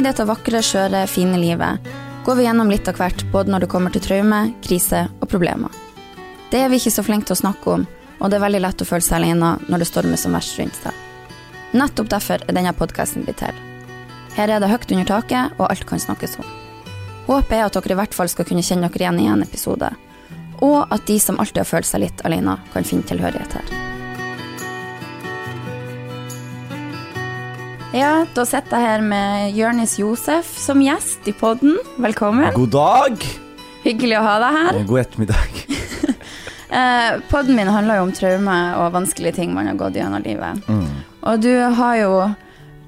I dette vakre, skjøre, fine livet går vi gjennom litt av hvert, både når det kommer til traume, krise og problemer. Det er vi ikke så flinke til å snakke om, og det er veldig lett å føle seg alene når det stormer som verst rundt seg. Nettopp derfor er denne podkasten blitt til. Her er det høyt under taket, og alt kan snakkes om. Håpet er at dere i hvert fall skal kunne kjenne dere igjen i en episode, og at de som alltid har følt seg litt alene, kan finne tilhørighet her. Ja, da sitter jeg her med Jørnis Josef som gjest i podden. Velkommen. God dag! Hyggelig å ha deg her. God ettermiddag. eh, podden min handler jo om traume og vanskelige ting man har gått gjennom livet. Mm. Og du har jo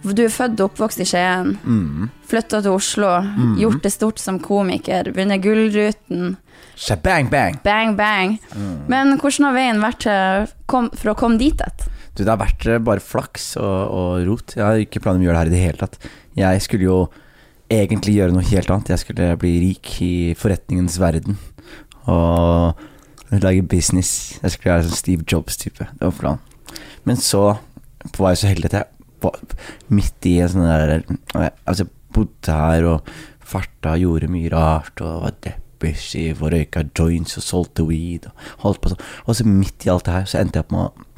Du er født og oppvokst i Skien. Mm. Flytta til Oslo. Gjort det stort som komiker. Vunnet Gullruten. Shabang bang! Bang, bang. Mm. Men hvordan har veien vært til, kom, for å komme dit et? Du, det har vært eh, bare flaks og, og rot. Jeg har ikke planer om å gjøre det her i det hele tatt. Jeg skulle jo egentlig gjøre noe helt annet. Jeg skulle bli rik i forretningens verden. Og lage business. Jeg skulle være sånn Steve Jobs-type. Det var planen. Men så var jeg så heldig at jeg var midt i en sånn der Altså, jeg bodde her og farta, gjorde mye rart og var depressiv og røyka joints og solgte weed og holdt på sånn. Og så midt i alt det her så endte jeg opp med å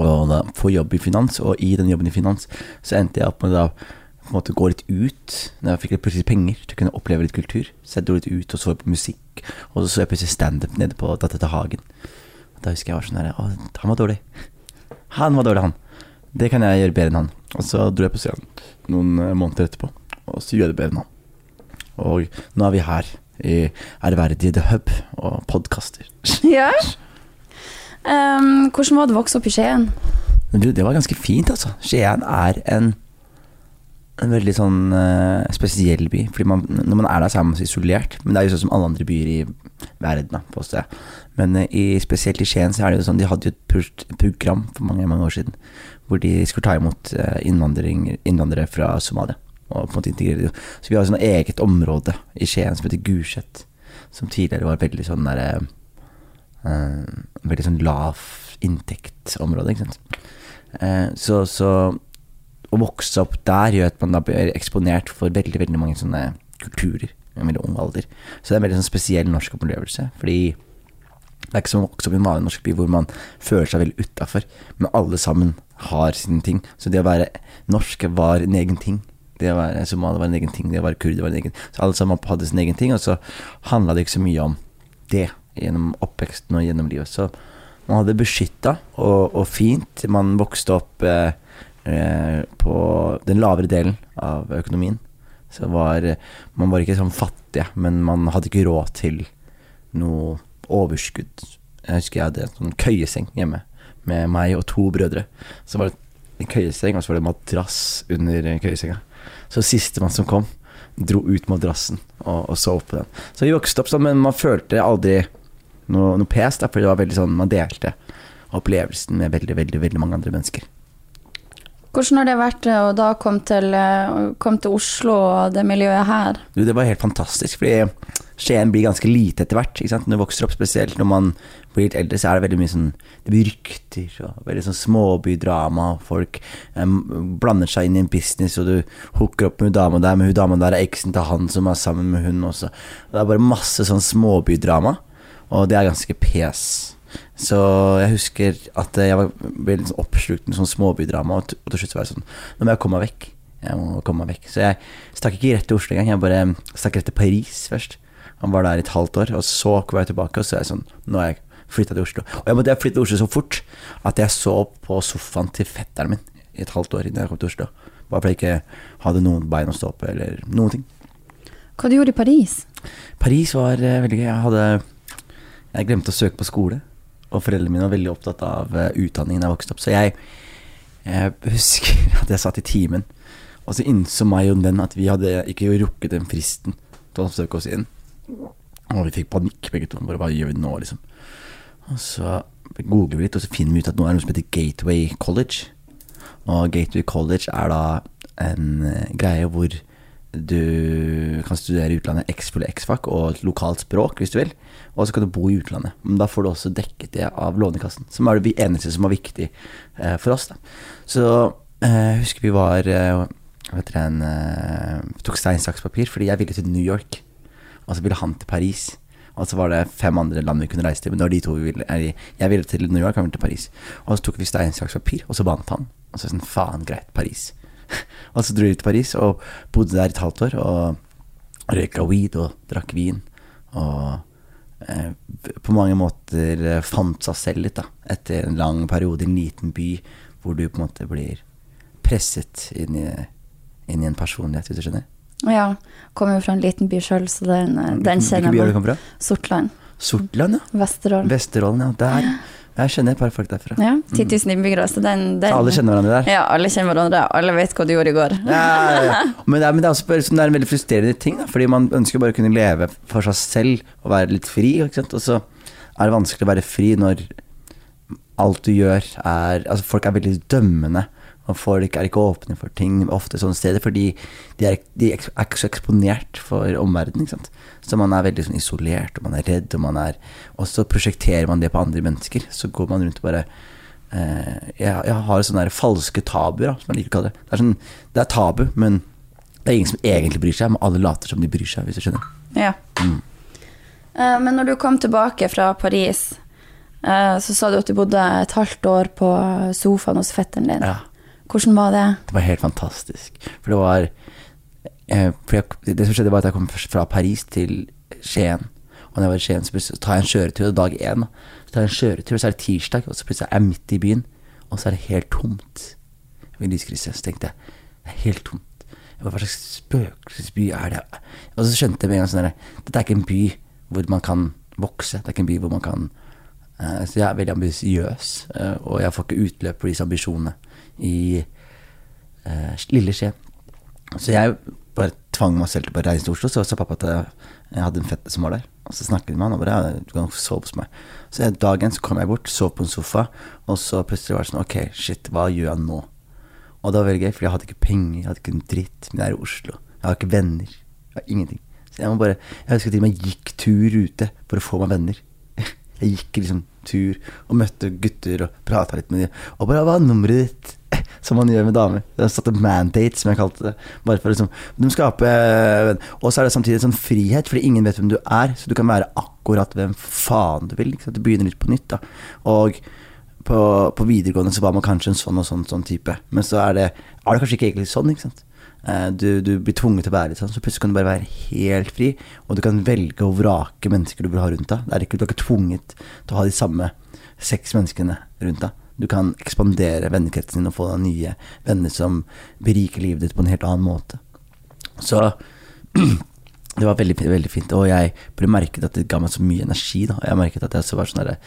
og få jobb i finans, og i den jobben i finans så endte jeg opp med da på en måte gå litt ut. Når jeg fikk litt plutselig penger til å kunne oppleve litt kultur. Så jeg dro litt ut og så på musikk, og så så jeg plutselig standup nede på Datter til Hagen. Og da husker jeg var sånn her Å, han var dårlig. Han var dårlig, han. Det kan jeg gjøre bedre enn han. Og så dro jeg på scenen noen eh, måneder etterpå, og så gjorde jeg det bedre enn han. Og nå er vi her i ærverdige The Hub og podkaster. Ja. Um, hvordan var det å vokse opp i Skien? Du, det var ganske fint, altså. Skien er en, en veldig sånn uh, spesiell by. Fordi man, når man er der, så er man så isolert. Men det er jo sånn som alle andre byer i verden, påstår jeg. Men uh, i, spesielt i Skien så er det jo sånn De hadde jo et program for mange mange år siden hvor de skulle ta imot eh, innvandrere fra Somalia. Og på en måte integrere dem. Så vi har sånn eget område i Skien som heter Gulset. Som tidligere var veldig sånn derre Veldig sånn lav inntektsområde, ikke sant. Eh, så, så å vokse opp der gjør at man da blir eksponert for veldig veldig mange sånne kulturer i en veldig ung alder. Så det er en veldig sånn spesiell norsk opplevelse. Fordi det er ikke som å vokse opp i en vanlig norsk by hvor man føler seg veldig utafor, men alle sammen har sine ting. Så det å være norsk var en egen ting. Det å være somalier var en egen ting, det å være kurder var en egen Så alle sammen hadde sin egen ting, og så handla det ikke så mye om det gjennom oppveksten og gjennom livet. Så man hadde beskytta og, og fint. Man vokste opp eh, eh, på den lavere delen av økonomien. Så var Man var ikke sånn fattige, men man hadde ikke råd til noe overskudd. Jeg husker jeg hadde en sånn køyeseng hjemme med meg og to brødre. Så var det en køyeseng, og så var det madrass under køyesenga. Så sistemann som kom, dro ut madrassen og, og sov på den. Så vi vokste opp sånn, men man følte aldri noe, noe pes, da, for det var veldig sånn man delte opplevelsen med veldig, veldig, veldig mange andre mennesker. Hvordan har det vært eh, å da komme til, kom til Oslo og det miljøet her? Du, det var helt fantastisk, fordi Skien blir ganske lite etter hvert. Ikke sant? Når du vokser opp, spesielt når man blir litt eldre, så er det veldig mye sånn Det blir rykter og veldig sånn småbydrama. Folk em, blander seg inn i en business, og du hooker opp med hun dama der, men hun dama der er eksen til han som er sammen med hun også. Og det er bare masse sånn småbydrama, og det er ganske pes. Så jeg husker at jeg var veldig sånn oppslukt med sånn småbydrama, og til og til slutt så var jeg sånn Nå må jeg komme meg vekk. Jeg må komme meg vekk. Så jeg stakk ikke rett til Oslo engang. Jeg bare stakk rett til Paris først. Han var der i et halvt år, og så kom jeg tilbake, og så er jeg sånn Nå har jeg flytta til Oslo. Og jeg måtte flytte til Oslo så fort at jeg så på sofaen til fetteren min i et halvt år innen jeg kom til Oslo. Bare fordi jeg ikke hadde noen bein å stå på, eller noen ting. Hva du gjorde i Paris? Paris var uh, veldig gøy. Jeg hadde Jeg glemte å søke på skole, og foreldrene mine var veldig opptatt av utdanningen jeg vokste opp. Så jeg, jeg husker at jeg satt i timen, og så innså meg og den at vi hadde ikke rukket den fristen til å søke oss inn. Og vi fikk panikk begge to. Bare, hva gjør vi nå, liksom? Og så googler vi litt, og så finner vi ut at nå er det noe som heter Gateway College. Og Gateway College er da en eh, greie hvor du kan studere i utlandet X-fulle X-fag og et lokalt språk, hvis du vil. Og så kan du bo i utlandet. Men da får du også dekket det av Lånekassen, som er det eneste som er viktig eh, for oss. Da. Så eh, jeg husker vi var eh, vet dere, en, eh, tok stein, saks, papir, fordi jeg ville til New York. Og så ville han til Paris. Og så var det fem andre land vi kunne reise til. Men det var de to vi ville eller, Jeg ville til New York, han ville til Paris. Og så tok vi stein, saks, papir, og så vant han. Og så sånn, faen, greit, Paris. og så dro vi til Paris og bodde der et halvt år. Og røyka weed og drakk vin. Og eh, på mange måter eh, fant seg selv litt, da. Etter en lang periode i en liten by hvor du på en måte blir presset inn i, inn i en personlighet, hvis du skjønner. Ja. Kommer jo fra en liten by sjøl, så den, den Hvilken kjenner by er jeg du på. fra? Sortland. Sortland, ja. Vesterålen. Vesterålen, ja. Der. Jeg kjenner et par folk derfra. Ja, 10 000 innbyggere, så den, den Så alle kjenner hverandre der? Ja, alle kjenner hverandre. Alle vet hva du gjorde i går. Ja, ja. Men, det er, men det er også sånn, det er en veldig frustrerende ting, da, fordi man ønsker bare å kunne leve for seg selv og være litt fri. Og så er det vanskelig å være fri når alt du gjør er Altså, folk er veldig dømmende. Og folk er ikke åpne for ting ofte sånne steder, fordi de er, de er ikke så eksponert for omverdenen. ikke sant? Så man er veldig sånn isolert, og man er redd, og man er Og så prosjekterer man det på andre mennesker. Så går man rundt og bare eh, jeg, jeg har sånne der falske tabuer, som jeg liker å kalle det. Det er, sånn, det er tabu, men det er ingen som egentlig bryr seg, men alle later som de bryr seg, hvis du skjønner. Ja. Eh, Men når du kom tilbake fra Paris, eh, så sa du at du bodde et halvt år på sofaen hos fetteren din. Ja. Hvordan var det? Det var helt fantastisk. For det var for jeg, Det som skjedde, var at jeg kom først fra Paris til Skien. Og når jeg var i Skien, så tar jeg en kjøretur, dag én. Så tar jeg en kjøretur, så er det tirsdag, og så plutselig er jeg midt i byen, og så er det helt tomt. Ved lyskrysset. Så tenkte jeg det er helt tomt. Hva slags spøkelsesby er det? Og så skjønte jeg med en gang sånn Dette er ikke en by hvor man kan vokse. Det er ikke en by hvor man kan uh, Så jeg er veldig ambisiøs, uh, og jeg får ikke utløp for disse ambisjonene i uh, lille Skien. Så jeg bare tvang meg selv til å reise til Oslo. Så sa pappa at jeg hadde en fette som var der. Og så snakket vi med han og bare ja, du kan sove hos meg. Så dagen så kom jeg bort, sov på en sofa, og så plutselig var det sånn Ok, shit, hva gjør jeg nå? Og det var veldig gøy, for jeg hadde ikke penger, jeg hadde ikke en dritt. Men jeg er i Oslo. Jeg har ikke venner. Jeg har ingenting. Så jeg må bare Jeg husker til og med jeg gikk tur ute for å få meg venner. Jeg gikk liksom tur og møtte gutter og prata litt med dem. Og bare 'Hva er nummeret ditt?' Som man gjør med damer. Jeg satte mandate, som jeg kalte det. Bare for liksom De skape Og så er det samtidig en sånn frihet, fordi ingen vet hvem du er. Så du kan være akkurat hvem faen du vil. Sant? Du begynner litt på nytt, da. Og på, på videregående så var man kanskje en sånn og sånn, sånn type. Men så er det, er det kanskje ikke egentlig sånn, ikke sant. Eh, Du, du blir tvunget til å være litt sånn, så plutselig kan du bare være helt fri. Og du kan velge å vrake mennesker du vil ha rundt deg. Det er ikke, du er ikke tvunget til å ha de samme seks menneskene rundt deg. Du kan ekspandere vennekretsen din og få deg nye venner som beriker livet ditt på en helt annen måte. Så det var veldig, veldig fint. Og jeg ble merket at det ga meg så mye energi. Da. Jeg merket at jeg så var sånn herre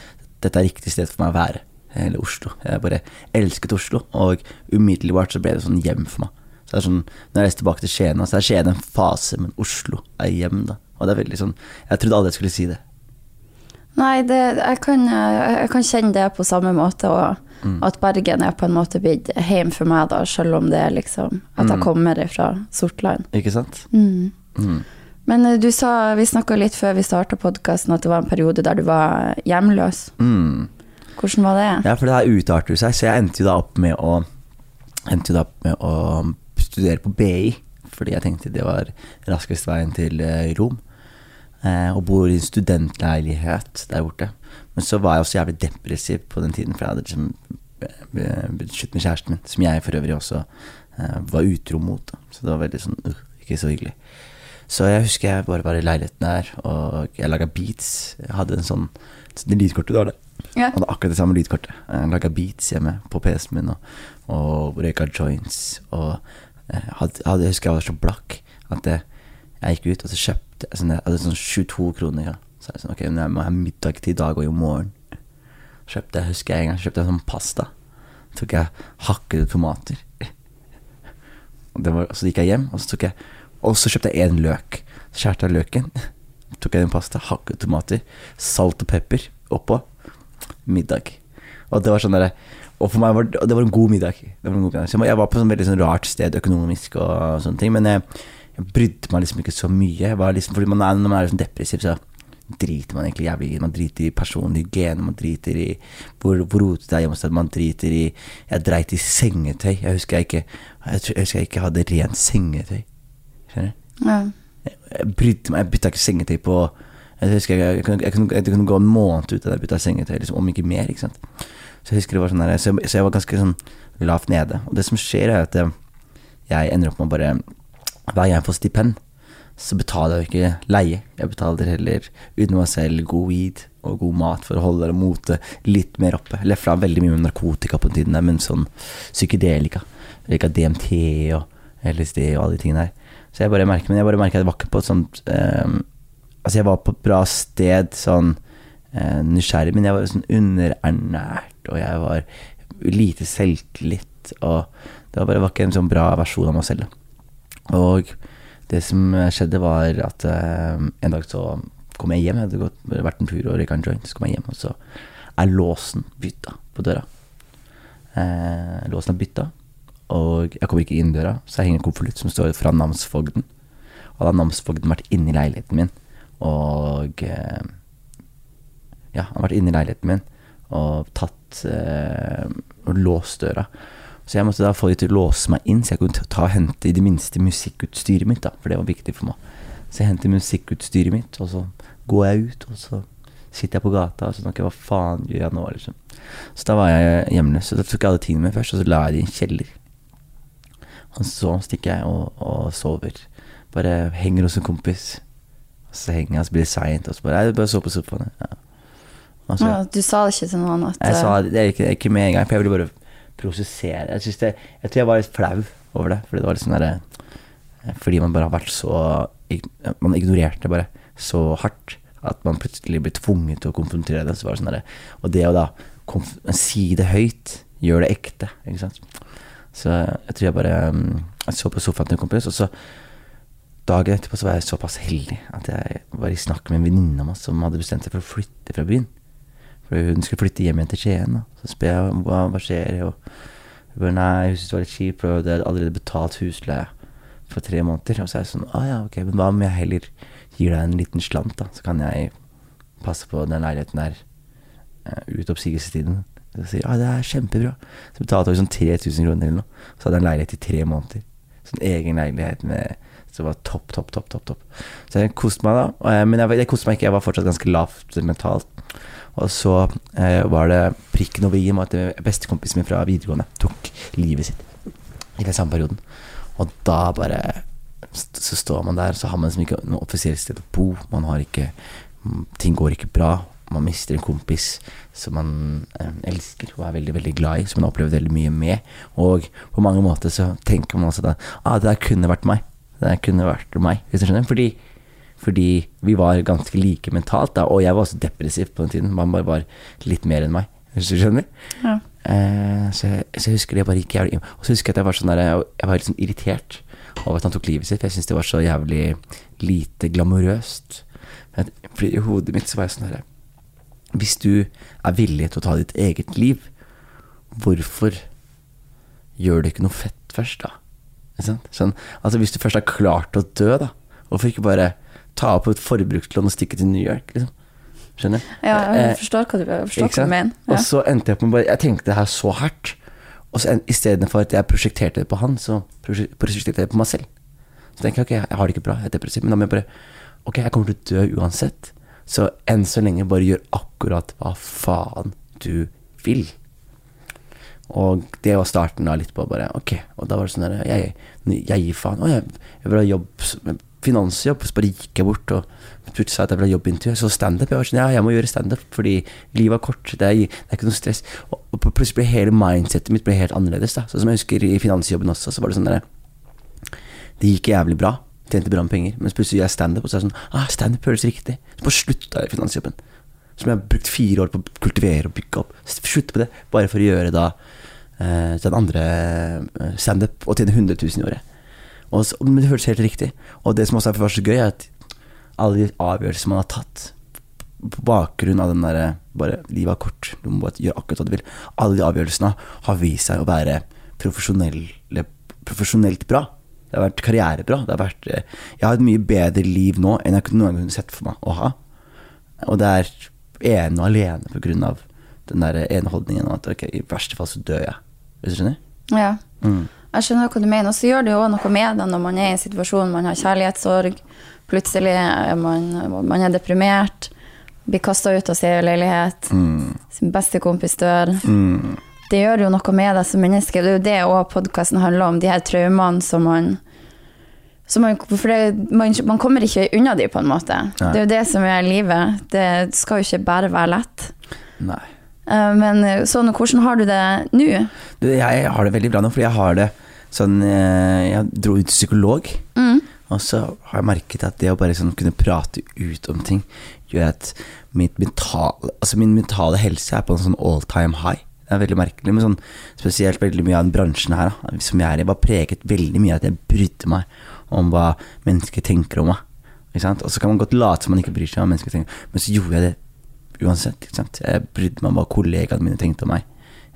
dette er riktig sted for meg å være. Eller Oslo. Jeg bare elsket Oslo. Og umiddelbart så ble det sånn hjem for meg. Så det er sånn, Når jeg reiser tilbake til Skien, så er Skien en fase, men Oslo er hjem. da Og det er veldig sånn Jeg trodde aldri jeg skulle si det. Nei, det, jeg, kan, jeg kan kjenne det på samme måte, og Mm. at Bergen er på en måte blitt hjem for meg, da, selv om det er liksom at jeg Mm. kommer fra Sortland. Ikke sant? Mm. Mm. Men eh, du sa, vi snakka litt før vi starta podkasten, at det var en periode der du var hjemløs. Mm. Hvordan var det? Ja, for det her utarter seg, så jeg endte jo da opp med å opp med å studere på BI, fordi jeg tenkte det var raskest veien til eh, Rom. Eh, og bor i en studentleilighet der borte. Men så var jeg også jævlig depressiv på den tiden, for jeg hadde liksom eh, slutt med kjæresten min, som jeg for øvrig også uh, var utro mot. Da. Så det var veldig sånn uh, ikke så hyggelig. Så jeg husker jeg bare var i leiligheten der, og jeg laga beats. Jeg hadde en sånn Det lydkortet du har der. Ja. Hadde akkurat det samme lydkortet. Jeg laga beats hjemme på PC-en min, og, og røyka joints. Og jeg, hadde, jeg husker jeg var så blakk at jeg, jeg gikk ut, og så kjøpte jeg sånn, hadde sånn 22 kroner. Ja. Så jeg sånn, ok, men jeg må ha middag til i dag og i morgen. Kjøpte jeg, husker jeg en gang, kjøpte jeg sånn pasta. Så tok jeg hakkede tomater. Og det var, så gikk jeg hjem, og så, tok jeg, og så kjøpte jeg én løk. Skjærte jeg løken. Tok jeg den pasta, hakket tomater, salt og pepper oppå. Middag. Og det var sånn der, og for meg var det, var en god middag. Det var en god middag. Så jeg var på sånn veldig sånn rart sted økonomisk og sånne ting. Men jeg, jeg brydde meg liksom ikke så mye. Liksom, fordi man er, når man er liksom depressiv, så driter man egentlig jævlig i. Man driter i personlig hygiene, man driter i hvor, hvor rotete det er hjemme man driter i Jeg dreit i sengetøy. Jeg husker jeg ikke Jeg, jeg husker jeg ikke hadde rent sengetøy. Skjønner du? Ja. Jeg brydde meg, jeg bytta ikke sengetøy på Jeg husker jeg, jeg, kunne, kunne, kunne gå en måned uten at jeg bytta sengetøy, liksom, om ikke mer. ikke sant Så jeg husker det var sånn der, så, så jeg var ganske sånn lavt nede. Og det som skjer, er at jeg, jeg ender opp med å bare Hver gang jeg får stipend, så betaler jeg jo ikke leie. Jeg betaler heller uten meg selv god weed og god mat for å holde det motet litt mer oppe. Jeg lefla veldig mye med narkotika på den tiden, men sånn psykedelika. Like DMT og LSD og alle de tingene der. Så jeg bare merker, men jeg bare merker at jeg var ikke på et sånt um, Altså, jeg var på et bra sted, sånn uh, nysgjerrig, men jeg var sånn underernært, og jeg var lite selvtillit, og det var bare var ikke en sånn bra versjon av meg selv. Og det som skjedde, var at eh, en dag så kom jeg hjem. Jeg hadde gått, vært en tur og røyka en joint. Så kom jeg hjem, og så er låsen bytta på døra. Eh, låsen er bytta, og jeg kommer ikke inn døra, så jeg henger en konvolutt som står fra namsfogden. Og da har namsfogden vært inne i leiligheten min, og eh, Ja, han har vært inne i leiligheten min og tatt eh, og låst døra. Så jeg måtte da få de til å låse meg inn, så jeg kunne ta og hente i det minste musikkutstyret mitt, da, for det var viktig for meg. Så jeg henter musikkutstyret mitt, og så går jeg ut, og så sitter jeg på gata og så tenker jeg hva faen gjør jeg nå, liksom. Så da var jeg hjemløs, så da tok jeg alle tingene mine først, og så la jeg det i en kjeller. Og så stikker jeg og, og sover. Bare henger hos en kompis. Og så henger jeg så blir det seint, og så bare Jeg bare så på sofaen. Ja. Ja, du sa det ikke til noen at jeg sa det, det er ikke, ikke med en gang, for jeg ville bare prosessere. Jeg, det, jeg tror jeg var litt flau over det, fordi det var litt sånn derre Fordi man bare har vært så Man ignorerte bare så hardt at man plutselig ble tvunget til å konfrontere det. Så var det sånn derre Og det å da si det høyt, gjør det ekte, ikke sant. Så jeg tror jeg bare um, Jeg så på sofaen til en kompis, og så Dagen etterpå så var jeg såpass heldig at jeg var i snakk med en venninne av meg som hadde bestemt seg for å flytte fra byen. For hun skulle flytte hjem igjen til Skien. Så spør jeg hva, hva skjer. Og hun bare nei, hun syntes det var litt kjipt, og det hadde allerede betalt husleie for tre måneder. Og så er jeg sånn å ja, ok, men hva om jeg heller gir deg en liten slant, da? Så kan jeg passe på den leiligheten der eh, ut oppsigelsestiden. Så sier ah, det er kjempebra. Så betalte hun sånn 3000 kroner eller noe. Så hadde jeg en leilighet i tre måneder. Sånn egen leilighet med det var topp, topp, topp. topp, topp. Så jeg koste meg da. Jeg, men jeg, jeg koste meg ikke, jeg var fortsatt ganske lavt mentalt. Og så eh, var det prikken over i-en at bestekompisen min fra videregående tok livet sitt i den samme perioden. Og da bare Så står man der, så har man liksom ikke noe offisielt sted å bo. Man har ikke mm, Ting går ikke bra. Man mister en kompis som man eh, elsker og er veldig veldig glad i, som man har opplevd veldig mye med. Og på mange måter så tenker man også da ah, det der kunne vært meg. Det der kunne vært meg, hvis du skjønner. Fordi fordi vi var ganske like mentalt, da, og jeg var også depressiv på den tiden. Man bare var litt mer enn meg, hvis du skjønner. ja. Eh, så, jeg, så jeg husker det bare gikk jævlig Og så husker jeg at jeg var sånn der Jeg jeg var sånn irritert over at han tok livet sitt, for jeg syntes det var så jævlig lite glamorøst. Men Fordi i hodet mitt så var jeg sånn herre Hvis du er villig til å ta ditt eget liv, hvorfor gjør du ikke noe fett først, da? Sånn, altså Hvis du først har klart å dø, da, hvorfor ikke bare ta opp et forbrukslån og stikke til New York? liksom? Skjønner? ja, Eh, jeg forstår hva du, forstår hva du mener. mener. Og så endte jeg på med bare Jeg tenkte det her så hardt. Og så en- istedenfor at jeg prosjekterte det på han, så prosjekterte jeg det på meg selv. Så tenker jeg ok, jeg har det ikke bra, jeg er depressiv, men da må jeg bare Ok, jeg kommer til å dø uansett. Så enn så lenge bare gjør akkurat hva faen du vil. Og det var starten da litt på bare Ok, og da var det sånn der Jeg, jeg gir faen. Å, jeg, jeg vil ha jobb Finansjobb. Så bare gikk jeg bort og sa at jeg ville ha jobbintervju. Så standup. Jeg var sånn Ja, jeg må gjøre standup fordi livet er kort. Det er, det er ikke noe stress. Og, og plutselig ble hele mindsetet mitt ble helt annerledes. da Sånn som jeg husker i finansjobben også, så var det sånn der Det gikk jævlig bra. Tjente bra med penger. Men plutselig gjør jeg standup, og så er det sånn ah, Standup høres riktig. Så bare slutta jeg i finansjobben. Som jeg har brukt fire år på å kultivere og bygge opp. Slutte på det, bare for å gjøre da eh, den andre eh, standup og tjene 100 000 i året. Og så, men det føles helt riktig. Og det som også er så gøy, er at alle de avgjørelser man har tatt på bakgrunn av den derre bare Livet er kort, du må bare gjøre akkurat hva du vil. Alle de avgjørelsene har vist seg å være profesjonelt bra. Det har vært karrierebra. Det har vært, eh, jeg har et mye bedre liv nå enn jeg kunne noen gang sett for meg å ha. Og det er ene og alene på grunn av den der ene holdningen om at ok, i verste fall så dør jeg. Hvis du skjønner? Ja. Mm. Jeg skjønner hva du mener. Og så gjør det jo noe med det når man er i en situasjon man har kjærlighetssorg. Plutselig er man, man er deprimert. Blir kasta ut av sin leilighet. Mm. Sin beste kompis dør. Mm. Det gjør jo noe med deg som menneske. Det er jo det òg podkasten handler om. De her traumene som man som man, det, man, man kommer ikke unna de, på en måte. Nei. Det er jo det som er livet. Det skal jo ikke bare være lett. Nei. Eh, Men sånn, hvordan har du det nå? Jeg har det veldig bra nå, fordi jeg har det sånn eh, Jeg dro ut til psykolog, Mm. og så har jeg merket at det å bare sånn kunne prate ut om ting, gjør at mitt mentale, altså min mentale helse er på en sånn all time high. Det er veldig merkelig, men sånn spesielt veldig mye av den bransjen her da, som jeg er i, var preget veldig mye av at jeg brydde meg om hva mennesker tenker om meg. Og så kan man godt late som man ikke bryr seg om hva mennesker tenker, men så gjorde jeg det uansett. Jeg brydde meg om hva kollegaene mine tenkte om meg.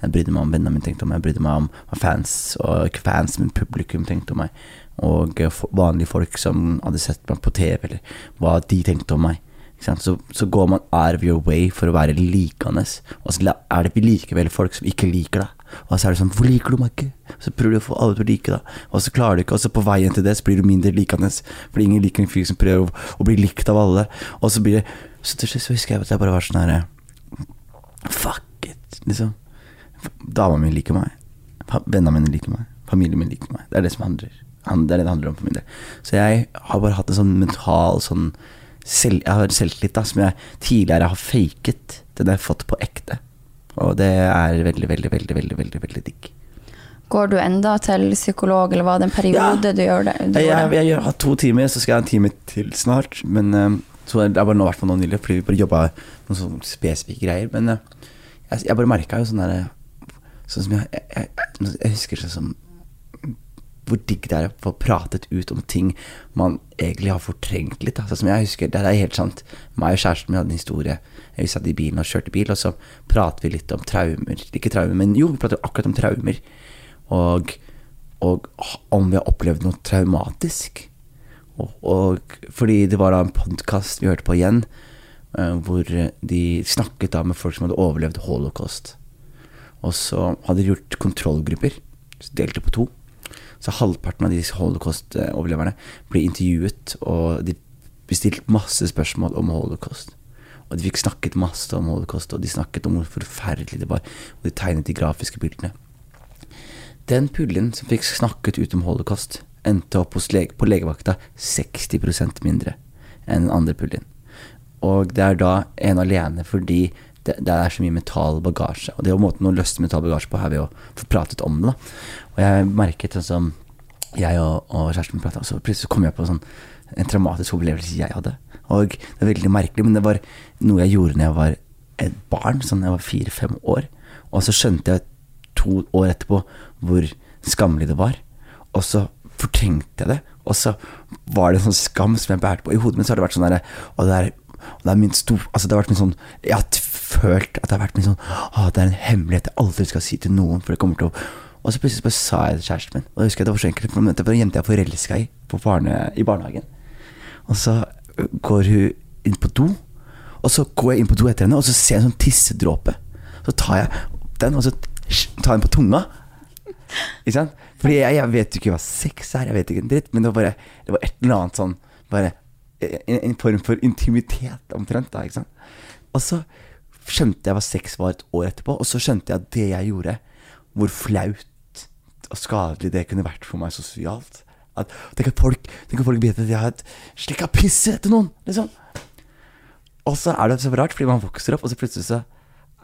Jeg brydde meg om vennene mine tenkte om meg, jeg brydde meg om fans, og ikke fans, men publikum tenkte om meg. Og eh, vanlige folk som hadde sett meg på TV, eller hva de tenkte om meg. Så, så går man out of your way for å være likende, og så er det likevel folk som ikke liker deg. Og så er det sånn 'Hvorfor liker du meg ikke?' Så prøver du å få alle til å like deg, og så klarer du ikke, og så på veien til det så blir du mindre likende. Fordi ingen liker en fyr som prøver å, å bli likt av alle. Og så blir det Så til slutt så husker jeg at jeg bare var sånn herre Fuck it, liksom. Dama mi liker meg. Vennene mine liker meg. Familien min liker meg. Det er det som handler Det er det det handler om for min del. Så jeg har bare hatt en sånn mental sånn selv, Jeg har selvtillit da som jeg tidligere har faket. Den har jeg fått på ekte. Og det er veldig, veldig, veldig, veldig, veldig, veldig digg. Går du enda til psykolog, eller var det en periode du gjør det? Du Jeg, jeg, jeg, har to timer, så skal jeg ha en time til snart. Men eh, så det er bare nå, hvert fall nå nylig, fordi vi bare jobba med sånne spesifikke greier. Men eh, jeg, jeg bare merka jo sånn derre Sånn som jeg, jeg, jeg, husker sånn som hvor digg det er å få pratet ut om ting man egentlig har fortrengt litt. Sånn som jeg husker, Det er helt sant. Meg og kjæresten min hadde en historie. Vi satt i bilen og kjørte bil, og så pratet vi litt om traumer. Ikke traumer, men jo, vi pratet akkurat om traumer. Og, og om vi har opplevd noe traumatisk. Og, og fordi det var da en podkast vi hørte på igjen, eh, hvor de snakket da med folk som hadde overlevd holocaust. Og så hadde de gjort kontrollgrupper, så delte på to. Så halvparten av disse holocaust-overleverne ble intervjuet, og de bestilte masse spørsmål om holocaust. Og de fikk snakket masse om holocaust, og de snakket om hvor forferdelig det var. Og de tegnet de grafiske bildene. Den pullen som fikk snakket ut om holocaust, endte opp lege, på legevakta 60% mindre enn den andre pullen. Og det er da en alene fordi det, det er så mye mental bagasje. Og det er jo måten å løste mental bagasje på her vi jo få pratet om det. da. Og jeg merket sånn som jeg og, og kjæresten min prata, så plutselig kom jeg på sånn, en traumatisk opplevelse jeg hadde. Og det er veldig merkelig, men det var noe jeg gjorde når jeg var et barn, sånn jeg var fire-fem år. Og så skjønte jeg to år etterpå hvor skammelig det var. Og så fortrengte jeg det. Og så var det en sånn skam som jeg bærte på i hodet mitt. Så har det vært sånn derre Og det er, det er min stor Altså det har vært min sånn Jeg har følt at det har vært min sånn Å, det er en hemmelighet jeg aldri skal si til noen, for det kommer til å Og så plutselig bare sa jeg det til kjæresten min. Og jeg husker det var så enkelt, for det var en jente jeg forelska i på barne, i barnehagen. Og så går hun inn på do, og så går jeg inn på do etter henne, og så ser jeg en sånn tissedråpe. Så tar jeg den, og så tar jeg den på tunga. Ikke sant? Fordi jeg, jeg vet jo ikke hva sex er, jeg vet ikke en dritt, men det var bare Det var et eller annet sånn Bare en, en form for intimitet omtrent, da, ikke sant. Og så skjønte jeg hva sex var et år etterpå, og så skjønte jeg at det jeg gjorde, hvor flaut og skadelig det kunne vært for meg sosialt. At, tenk, at folk, tenk at folk vet at jeg har slikka pisset etter noen, liksom. Og så er det så rart, fordi man vokser opp, og så plutselig så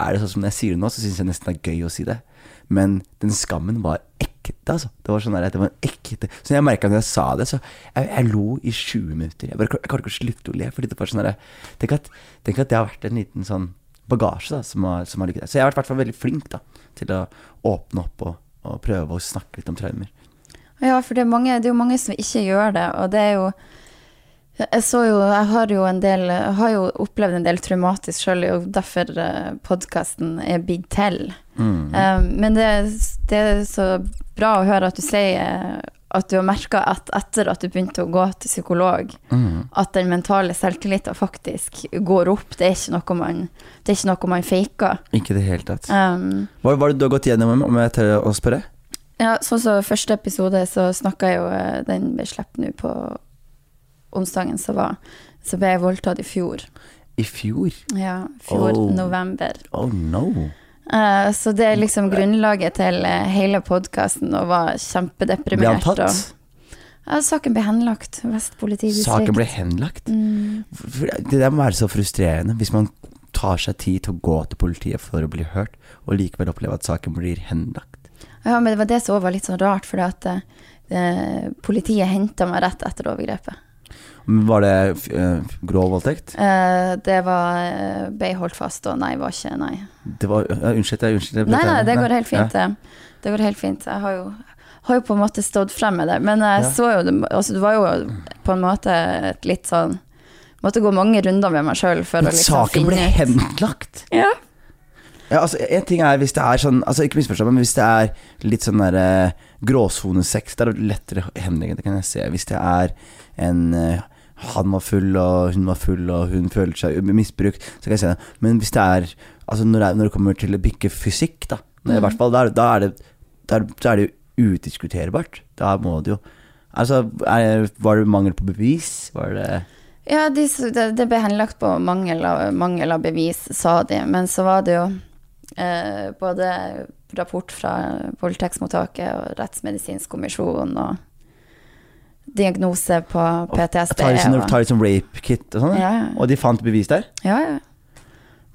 er det sånn som når jeg sier det nå, så syns jeg nesten det er gøy å si det. Men den skammen var ekte, altså. Det var sånn der, det var en ekte Så jeg merka når jeg sa det, så jeg, jeg lo i 20 minutter. Jeg, bare, jeg klarte ikke å slutte å le. Fordi det var sånn der, tenk, tenk at det har vært en liten sånn bagasje da, som har, som har ligget der. Så jeg har vært hvert fall veldig flink da, til å åpne opp og, og prøve å snakke litt om traumer. Ja, for det er, mange, det er jo mange som ikke gjør det, og det er jo Jeg så jo Jeg har jo en del har jo opplevd en del traumatisk sjøl, og derfor podkasten er blitt til. Mm. Um, men det, det er så bra å høre at du sier at du har merka at etter at du begynte å gå til psykolog, Mm. at den mentale selvtilliten faktisk går opp. Det er ikke noe man, det er ikke noe man faker. Ikke i det hele tatt. Um, Hva var det du har gått gjennom, om jeg tør å spørre? ja, sånn som første episode, så snakka jeg jo eh, Den ble sluppet nå på onsdagen som var. Så ble jeg voldtatt i fjor. I fjor? Ja, fjor Oh. november. Oh no. Eh, så det er liksom grunnlaget til eh, hele podkasten, og var Ble kjempedeprimert. han tatt? Og, ja, saken ble henlagt. Vest politidistrikt. Saken ble henlagt? Mm. Det der må være så frustrerende hvis man tar seg tid til å gå til politiet for å bli hørt, og likevel oppleve at saken blir henlagt. Ja, men det var det som var litt sånn rart, for at eh, politiet henta meg rett etter overgrepet. Var det uh, grov voldtekt? Uh, det var eh, ble holdt fast, og nei, var ikke nei. Det var, ja, unnskyld, jeg unnskyld. jeg Nei, nei, det går helt fint, Ja. det. Det går helt fint. Jeg har jo, har jo på en måte stått frem med det. Men jeg Ja. så jo det altså, Det var jo på en måte et litt sånn Måtte gå mange runder med meg sjøl for Men å liksom saken ble finne ut henlagt? Ja. Ja, altså, en ting er hvis det er sånn Altså, ikke misforstå, men hvis det er litt sånn der eh, gråsonesex, det er lettere å henlegge, det kan jeg se. Hvis det er en eh, han var full, og hun var full, og hun føler seg misbrukt, så kan jeg si det. Men hvis det er Altså, når det, når det kommer til å bikke fysikk, da, i Mm. hvert fall, da, da er det da er, det jo udiskuterbart. Da må det jo Altså, er, var det mangel på bevis? Var det Ja, de, det ble henlagt på mangel av, mangel av bevis, sa de. Men så var det jo eh, både rapport fra voldtektsmottaket og Rettsmedisinsk kommisjon og diagnose på PTSD. Tar de sånn, og- tar de sånn rape kit og sånn? Ja, ja. Og de fant bevis der? ja, ja.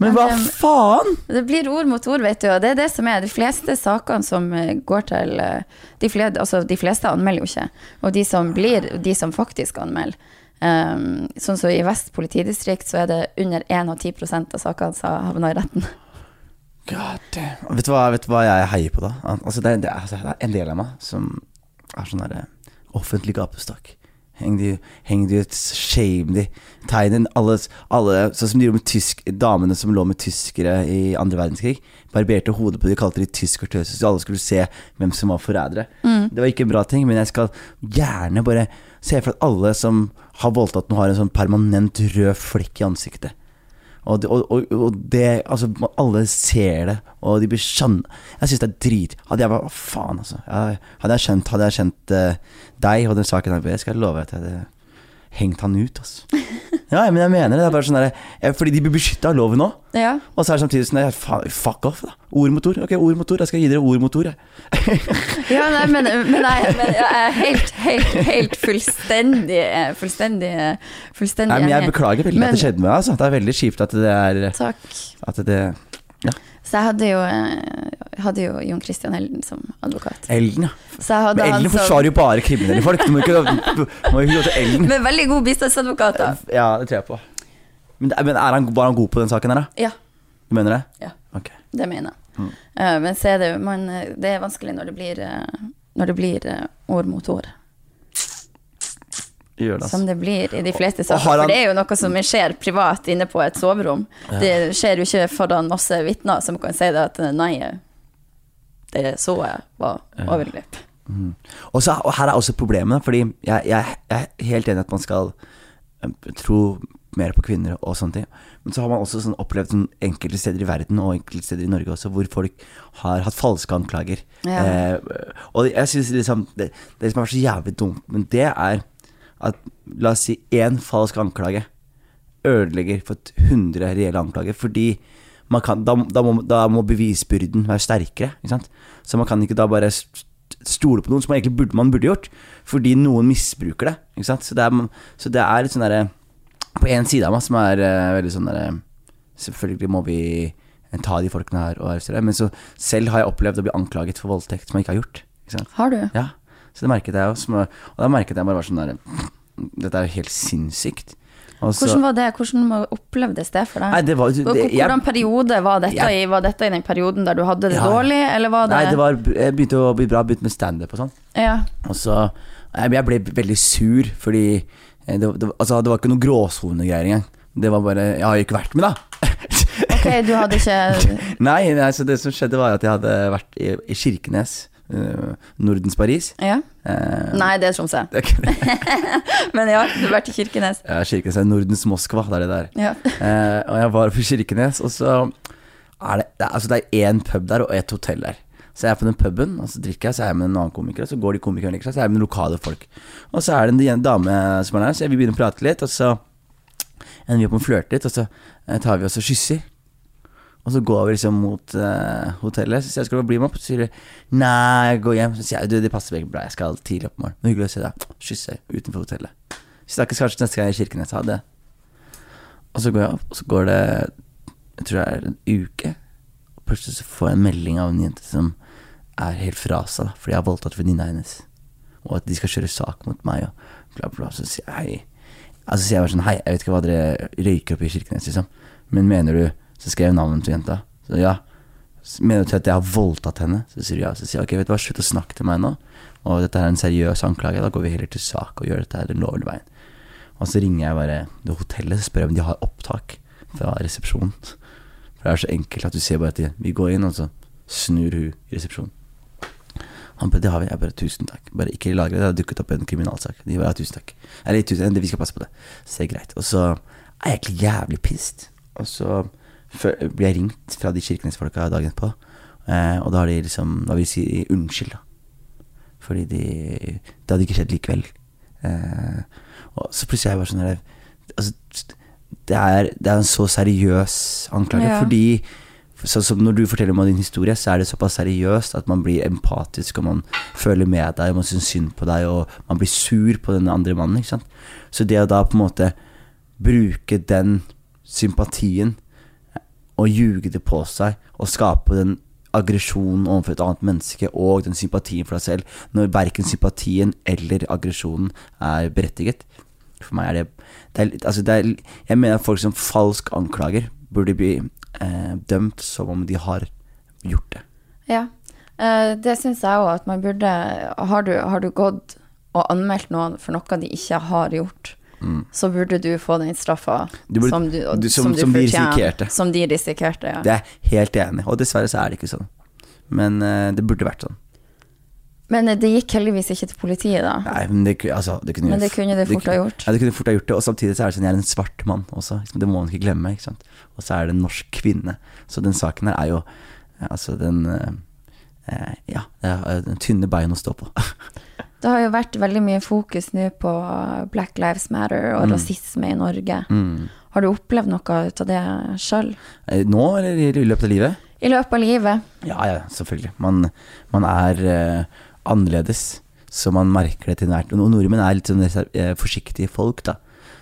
Men Men hva det- faen?! Det blir ord mot ord, vet du, og det er det som er. De fleste sakene som eh, går til eh, De, fleste, altså, de fleste anmelder jo ikke. Og de som blir, de som faktisk anmelder um, Sånn som i Vest politidistrikt, så er det under 1 av 10% av sakene som havner i retten. God damn. Vet du hva, vet du hva jeg heier på da? Altså, det, er, det, er, altså, det er en del av meg som er sånn derre offentlig gapestokk. Heng de, heng de ut, shame de. Tegn alle, alle Sånn som de gjorde med tysk, damene som lå med tyskere i andre verdenskrig. Barberte hodet på de, kalte de tyskertøser, tøse, så alle skulle se hvem som var forrædere. Det var ikke en bra ting, men jeg skal gjerne bare se for at alle som har voldtatt noen, har en sånn permanent rød flekk i ansiktet. Og og, og, og det Altså, alle ser det, og de blir skjønn... Jeg syns det er drit. Hadde jeg bare faen, altså. Jeg, hadde jeg skjønt, hadde jeg skjønt uh, deg og den saken her, jeg skal love at jeg hadde hengt han ut, altså. Ja, men jeg mener det. det er bare sånn der, eh, Fordi de blir beskytta av loven òg. Ja. Og så er det samtidig sånn der, Fuck off, da. Ord mot ord. Ok, ord mot ord. Jeg skal gi dere ord mot ord, jeg. ja nei, men, men, nei, men jeg er helt, helt, helt fullstendig Fullstendig, fullstendig Nei, men jeg beklager veldig Men- at det skjedde med deg. Altså. Det er veldig kjipt at det er Takk. At det Så jeg hadde jo, eh, hadde jo Jon Christian Elden som advokat. Elden, ja. Men Elden forsvarer jo bare kriminelle folk. Du må ikke må ikke gå til Elden. Med veldig god bistandsadvokat, da. Ja, det tror jeg på. Men, men er han, var han god på den saken her, da? Ja, Du mener det? Ja. Okay. det mener jeg. Mm. Eh, men så er det man, eh, Det er vanskelig når det blir, når det blir år mot ord. Gjør det, altså. Som det blir i de fleste saker. han- For det er jo noe som skjer privat inne på et soverom. Det skjer jo ikke foran masse vitner som kan si det at nei, det så jeg var overgrep. Mhm. Og, her er også problemet, fordi jeg, jeg, jeg er helt enig at man skal eh, tro mer på kvinner og sånne ting. Men så har man også sånn opplevd sånn enkelte steder i verden, og enkelte steder i Norge også, hvor folk har hatt falske anklager. Ja. Eh, og jeg synes liksom det, det som er så jævlig dumt, men det er at la oss si én falsk anklage ødelegger for et 100 reelle anklager. Fordi man kan, da, da, må, da må bevisbyrden være sterkere. Ikke sant? Så man kan ikke da bare stole på noen som man egentlig burde, man burde gjort, fordi noen misbruker det. Ikke sant? Så, det er, så det er litt sånn derre På en side av meg som er uh, veldig sånn derre Selvfølgelig må vi ta de folkene her og arrestere, men så selv har jeg opplevd å bli anklaget for voldtekt som jeg ikke har gjort. Ikke? Har du? Ja, så det merket jeg også. Og da merket jeg bare var sånn der Dette er jo helt sinnssykt. Også, Hvordan var det? Hvordan opplevdes det for deg? Nei, det var det, hvordan jeg, periode var dette jeg- i? Var dette i den perioden der du hadde det Ja. dårlig, eller var det Nei, det var Jeg begynte å bli bra, begynte med standup og sånn. Ja. Og så Jeg ble veldig sur, fordi eh, det, det, altså, det var ikke noe gråsonegreier engang. Det var bare Jeg har jo ikke vært med, da. Ok, du hadde ikke nei, nei, så det som skjedde, var at jeg hadde vært i, i Kirkenes eh, Nordens Paris. Ja. Uh, Nei, det er Tromsø. Men ja, du har vært i Kirkenes. Ja, Kirkenes er Nordens Moskva, det er det der. Ja. uh, og jeg var på Kirkenes, og så er det, det er, Altså, det er én pub der og et hotell der. Så jeg er på den puben, og så drikker jeg, så er jeg med en annen komiker, og så går de komikerne like seg, så er jeg med lokale folk. Og så er det en dame som er der, så vi begynner å prate litt, og så ender vi opp med å flørte litt, og så tar vi oss og kysser. Og så går vi liksom mot uh, hotellet, så sier jeg skal bli med opp? Så sier de nei, jeg går hjem. Så sier jeg du, det passer veldig bra, jeg skal tidlig opp i morgen. Men hyggelig å se deg. Kysser utenfor hotellet. Snakkes kanskje neste gang i Kirkenes. Ha det. Og så går jeg opp, og så går det Jeg tror det er en uke. Og plutselig så får jeg en melding av en jente som er helt fra seg, fordi jeg har voldtatt venninna hennes. Og at de skal kjøre sak mot meg, og bla, bla. Så sier jeg hei. Altså sier jeg bare sånn Hei, jeg vet ikke hva dere røyker opp i Kirkenes, liksom. Men mener du Så skrev jeg navnet til jenta. Så ja. Mener du at jeg har voldtatt henne? Så sier hun ja. Så sier jeg ok, vet du hva, slutt å snakke til meg nå. Og dette er en seriøs anklage. Da går vi heller til sak og gjør dette her den lovlige veien. Og så ringer jeg bare det hotellet og spør om de har opptak fra resepsjonen. For det er så enkelt at du ser bare at de, vi går inn, og så snur hun i resepsjonen. Han bare, det har vi. Jeg bare, tusen takk. Bare ikke lagre det. Det har dukket opp en kriminalsak. De bare, tusen takk. Eller tusen, vi skal passe på det. Så det er greit. Og så er jeg egentlig jævlig pissed. Og så blir jeg ringt fra de Kirkenes-folka dagen etterpå. Eh, og da har de liksom Da vil de si unnskyld, da. Fordi de Det hadde ikke skjedd likevel. Eh, og så plutselig er jeg bare sånn der, altså, det, er, det er en så seriøs anklage. Ja. Fordi Sånn som når du forteller om din historie, så er det såpass seriøst at man blir empatisk, og man føler med deg, og man syns synd på deg, og man blir sur på den andre mannen. Så det å da på en måte bruke den sympatien og ljuge det på seg, og skape den aggresjonen overfor et annet menneske og den sympatien for deg selv, når verken sympatien eller aggresjonen er berettiget. For meg er det, det, er, altså det er, Jeg mener at folk som falsk anklager burde bli eh, dømt som om de har gjort det. Ja, eh, det syns jeg òg at man burde har du, har du gått og anmeldt noen for noe de ikke har gjort, så burde du få den straffa som, du, du- som- som de risikerte. Som de risikerte, ja. Det er helt enig og dessverre så er det ikke sånn. Men uh, det burde vært sånn. Men eh, det gikk heldigvis ikke til politiet, da. Nei, men det, altså, det kunne Men det kunne det fort ha gjort. Ja, det kunne fort ha gjort det, og samtidig så er det sånn, jeg er en svart mann også. Det må man ikke glemme, ikke sant. Og så er det en norsk kvinne. Så den saken her er jo eh, Altså, den eh, Ja, den tynne bein å stå på. Det har jo vært veldig mye fokus nå på Black Lives Matter og rasisme i Norge. Mm. Har du opplevd noe ut av det sjøl? Eh, Nå, eller i løpet av livet? I løpet av livet? Ja, ja, selvfølgelig. Man, man er uh, annerledes, så man merker det til hvert. Og nordmenn er litt sånn eh, forsiktige folk, da.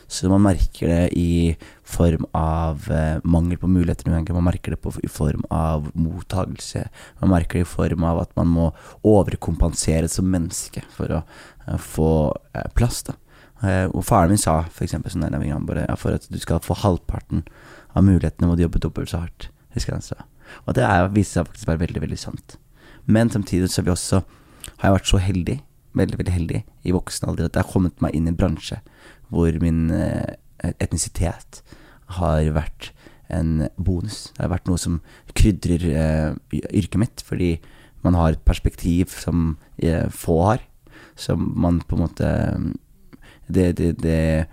Så man merker det i form av eh, mangel på muligheter noen ganger. Man merker det på, i form av mottagelse. Man merker det i form av at man må overkompensere som menneske for å eh, få eh, plass, da. Eh, og faren min sa eksempel sånn der, bare, ja, for at du skal få halvparten av mulighetene må du jobbe dobbelt så hardt. Husker han sa. Og det er, viser seg faktisk være veldig, veldig sant. Men samtidig så har vi også har jeg vært så heldig, veldig, veldig heldig i voksen alder at jeg har kommet meg inn i en bransje hvor min eh, etnisitet har vært en bonus. Det har vært noe som krydrer eh, yrket mitt, fordi man har et perspektiv som eh, få har. Som man på en måte det, det, det,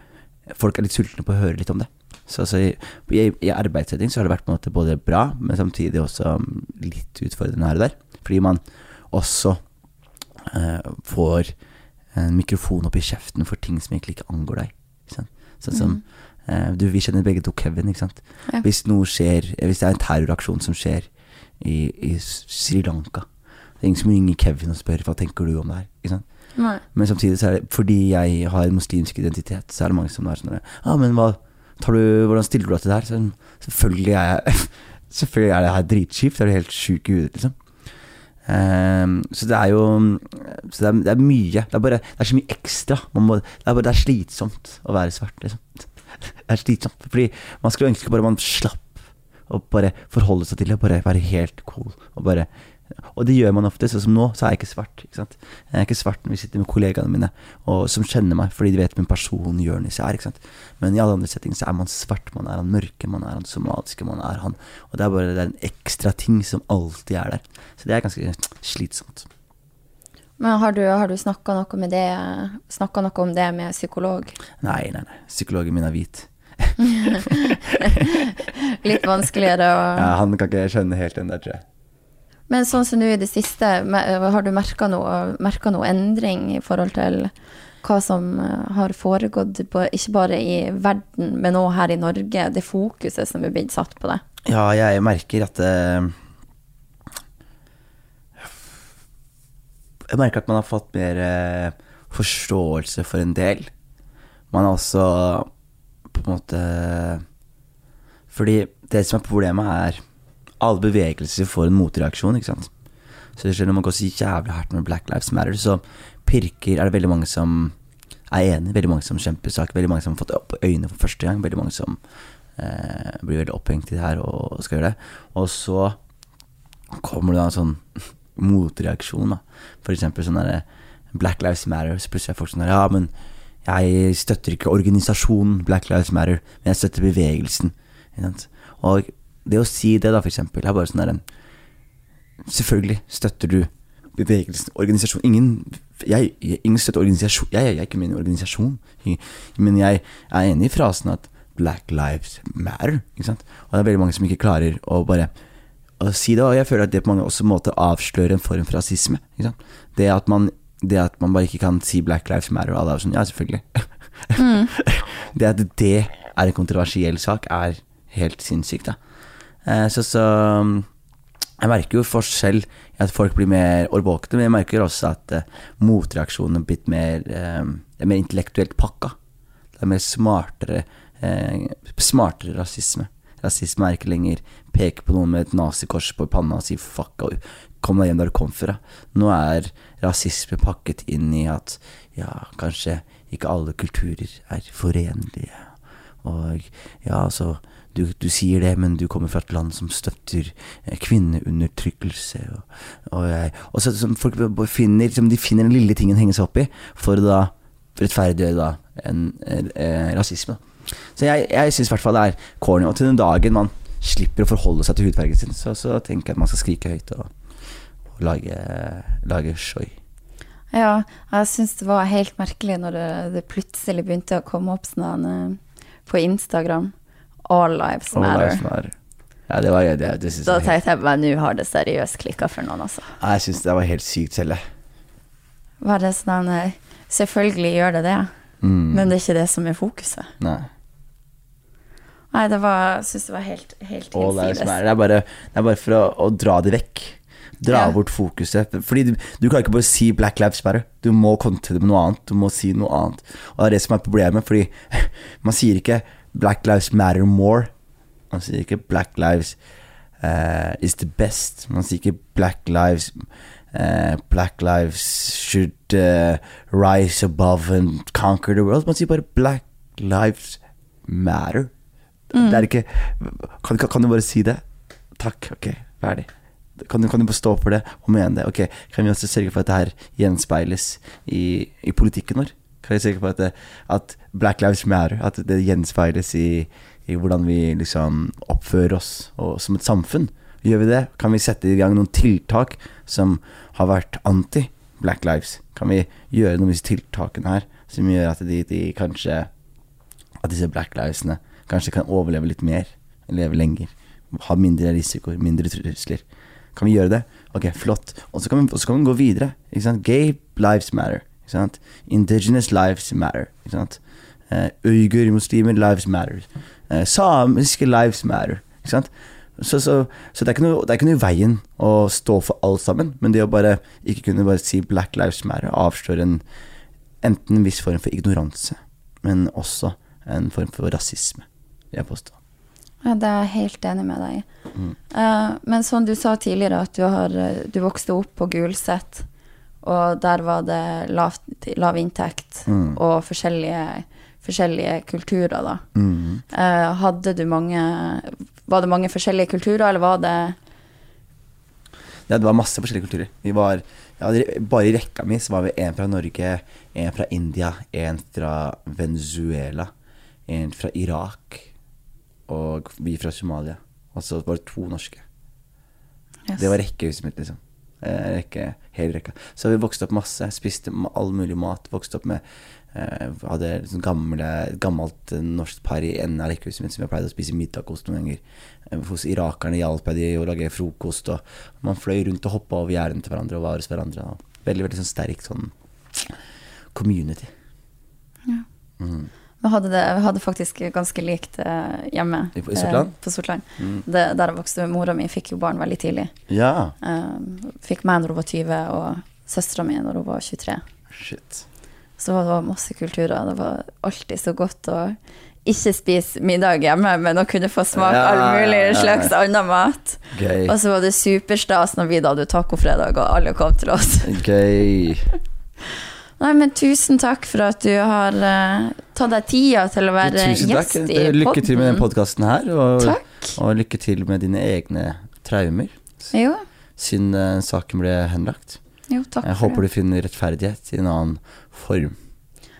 Folk er litt sultne på å høre litt om det. Så altså, i, i, i arbeidssetting så har det vært på en måte både bra, men samtidig også mm, litt utfordrende her og der. Fordi man også eh, får en mikrofon opp i kjeften for ting som egentlig ikke angår deg. Sånn som eh, du, Vi kjenner begge to Kevin. Ikke sant? Ja. Hvis noe skjer eh, Hvis det er en terroraksjon som skjer i, i Sri Lanka Det er ingen som ringer Kevin og spør hva tenker du om det her. Ikke sant? Nei. Men samtidig så er det fordi jeg har en muslimsk identitet, så er det mange som er sånn Ja, ah, men hva tar du, Hvordan stiller du deg til det her? Så, selvfølgelig er jeg Selvfølgelig er det her dritskift Det er du helt sjuk i huet, liksom. Um, så det er jo Så det er, det er mye. Det er bare Det er så mye ekstra. Man må, det, er bare, det er slitsomt å være svart, liksom. Det er slitsomt. Fordi man skulle ønske bare man slapp å bare forholde seg til det. Bare være helt cool. Og bare og det gjør man ofte. Sånn som nå, så er jeg ikke svart. Ikke sant? Jeg er ikke svart når vi sitter med kollegaene mine og som kjenner meg, fordi de vet min person Jonis er. Ikke sant? Men i alle andre settinger så er man svart. Man er han mørke, man er han somaliske, man er han Og det er bare det er en ekstra ting som alltid er der. Så det er ganske slitsomt. Men har du, har du snakka noe, noe om det med psykolog? Nei, nei, nei. Psykologen min er hvit. Litt vanskeligere å Ja, han kan ikke skjønne helt den der, tror jeg. Men sånn som nå i det siste, har du merka noe, noe endring i forhold til hva som eh, har foregått, på, ikke bare i verden, men òg her i Norge? Det fokuset som er blitt satt på det? Ja, jeg merker at eh, Jeg merker at man har fått mer eh, forståelse for en del. Man har også på en måte Fordi det som er problemet, er alle bevegelser får en motreaksjon, ikke sant. Så skjer når man går så jævlig hardt med Black Lives Matter, så pirker er det veldig mange som er enig, veldig mange som kjemper sak, veldig mange som har fått opp øynene for første gang, veldig mange som eh, blir veldig opphengt i det her og skal gjøre det. Og så kommer det da en sånn motreaksjon, da. For eksempel sånn derre Black Lives Matter, så plutselig er folk sånn der Ja, men jeg støtter ikke organisasjonen Black Lives Matter, men jeg støtter bevegelsen. Og det å si det, da, for eksempel, er bare sånn der Selvfølgelig støtter du bevegelsen, organisasjon Ingen, jeg, ingen støtter organisasjon jeg, jeg, jeg er ikke en organisasjon, men jeg er enig i frasen at Black Lives Matter. Ikke sant? Og det er veldig mange som ikke klarer å bare å si det, og jeg føler at det på mange også måter avslører en form for rasisme. Det, at man, det at man bare ikke kan si Black Lives Matter, og alle er sånn Ja, selvfølgelig. det at det er en kontroversiell sak, er helt sinnssykt, da. Eh, så, så jeg merker jo forskjell i at folk blir mer årvåkne, men jeg merker også at eh, motreaksjonen er blitt mer, er mer intellektuelt pakka. Det er mer smartere, smartere rasisme. Rasisme er ikke lenger peke på noen med et nazikors på panna og si 'fuck og kom deg hjem der du kom fra'. Nå er rasisme pakket inn i at ja, kanskje ikke alle kulturer er forenlige. Og ja, altså du, du sier det, men du kommer fra et land som støtter eh, kvinneundertrykkelse. Og, og, jeg- og så folk finner, de finner den lille tingen å henge seg opp i for å da rettferdiggjøre da en, en, en, rasisme. Så jeg, jeg syns i hvert fall det er corny. Og til den dagen man slipper å forholde seg til hudfargen sin, så, så tenker jeg at man skal skrike høyt og, og lage, lage shoi. Ja, jeg syns det var helt merkelig når det, det plutselig begynte å komme opp sånn på Instagram. All lives Og matter. Lives matter. Ja, det var det, det Da jeg, var helt- tenkte jeg bare nå har det seriøst klikka for noen, altså. jeg synes det var helt sykt selv. Var det sånn eh, Selvfølgelig gjør det det, Mm. men det er ikke det som er fokuset. Nei. Nei, det var Jeg syns det var helt, helt All det, hinsides. Det er bare, det er bare for å, å dra det vekk. Dra Ja. bort fokuset. Fordi du, du kan ikke bare si Black Lives Matter. Du må kontre det med noe annet. Du må si noe annet. Og det er det som er problemet, fordi man sier ikke Black Lives Matter more. Man sier ikke Black Lives uh, is the best. Man sier ikke Black Lives uh, Black Lives should uh, rise above and conquer the world. Man sier bare Black Lives Matter. Det er ikke kan, kan, du bare si det? Takk, ok, ferdig. Kan kan du bare stå for det og mene det? Ok, Kan vi også sørge for at det her gjenspeiles i, i politikken vår? Kan vi sørge for at, det, at Black Lives Matter At det gjenspeiles i, i hvordan vi liksom oppfører oss og, som et samfunn? Gjør vi det? Kan vi sette i gang noen tiltak som har vært anti Black Lives? Kan vi gjøre noen av disse tiltakene her som gjør at de, de kanskje at disse black livesene kanskje kan overleve litt mer, leve lenger, ha mindre risikoer, mindre trusler. Kan vi gjøre det? Ok, flott. Og så kan kan vi gå videre. Gay lives matter. Indigenous lives matter. Uh, Uyghur, muslimer, lives matter. Uh, samiske lives matter. Så, så, så det, er ikke noe, det er ikke noe i veien å stå for alt sammen, men det å bare ikke kunne bare si Black Lives Matter avslører en, enten en viss form for ignoranse, men også en form for rasisme, jeg påstå. Ja, det er jeg helt enig med deg i. Mm. Uh, men som du sa tidligere, at du, har, eh, du vokste opp på Gulset, og der var det lav, lav inntekt Mm. og forskjellige, forskjellige kulturer, da. Mm. Uh, hadde du mange Var det mange forskjellige kulturer, eller var det Ja, det var masse forskjellige kulturer. Vi var, ja, bare i rekka mi så var vi en fra Norge, en fra India, en fra Venezuela, en fra Irak, og vi fra Somalia. Og så var det to norske. Yes. Det var rekkehuset mitt, liksom. Eh, rekke, hele rekka. Så vi vokste opp masse, spiste all mulig mat. Vokste opp med eh, Hadde sånn gamle, gammelt eh, norsk par i enden av rekkehuset mitt som jeg pleide å spise middag hos noen ganger. Eh, Hos irakerne hjalp jeg de å lage frokost, og man fløy rundt og hoppa over gjerdene til hverandre og var hos hverandre. Veldig, veldig sånn sterk sånn community. Ja. Mm. Vi hadde, det, vi hadde faktisk ganske likt eh, hjemme. I- i Sortland? Eh, på Sortland. Mm. Det, der jeg vokste Mora mi fikk jo barn veldig tidlig. Ja. Eh, fikk meg når hun var 20, og søstera mi når hun var 23. Shit. Så det var masse kulturer. Det var alltid så godt å ikke spise middag hjemme, men å kunne få smake Ja, all mulig ja, ja. slags annen mat. Gøy. Og så var det superstas når vi da hadde tacofredag, og alle kom til oss. Gøy. Nei, men tusen takk for at du har uh, tatt deg tida til å være gjest i Det- Lykke til med den podden. podkasten her, og, og lykke til med dine egne traumer. Jo, Siden uh, saken ble henlagt. jo, takk Jeg håper det. du finner rettferdighet i en annen form.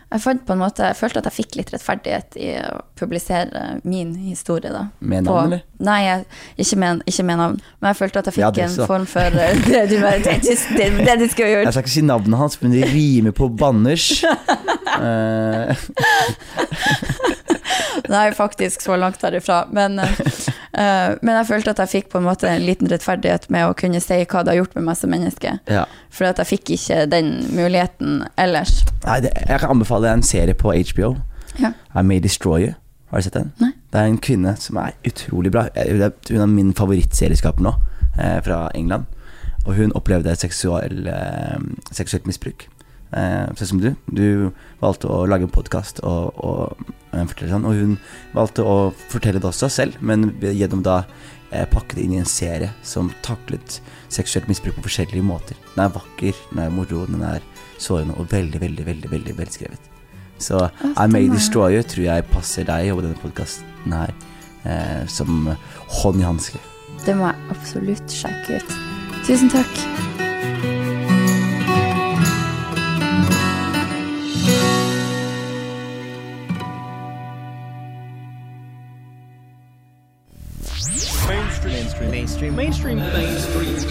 Jeg fant på en måte, jeg følte at jeg fikk litt rettferdighet i å publisere min historie, da. Med navn, eller? Nei, jeg, ikke, med, ikke med navn. Men jeg følte at jeg fikk Ja, det en form for eh, det du, det, det, det du skulle Jeg skal ikke si navnet hans, men det rimer på banners. Eh, Nei, faktisk så langt derifra. Men, eh, men jeg følte at jeg fikk på en måte en liten rettferdighet med å kunne si hva det har gjort med meg som menneske. ja. For at jeg fikk ikke den muligheten ellers. Nei, det, jeg kan anbefale en serie på HBO. Ja. I May Destroy You. Har du sett den? Nei. Det er en kvinne som er utrolig bra. Eh, Hun er, min favorittserieskaper nå, eh, fra England. Og hun opplevde seksuell, eh, seksuelt misbruk. Eh, sånn som du. Du valgte å lage en podkast og, og eh, fortelle sånn. Og hun valgte å fortelle det også selv, men gjennom da eh, pakke det inn i en serie som taklet seksuelt misbruk på forskjellige måter. Den er vakker, den er moro, den er sårende og veldig, veldig, veldig, veldig velskrevet. Så I May. Destroy You tror jeg passer deg og denne podkasten her eh, som hånd i hanske. Det må jeg absolutt sjekke ut. Tusen takk. mainstream things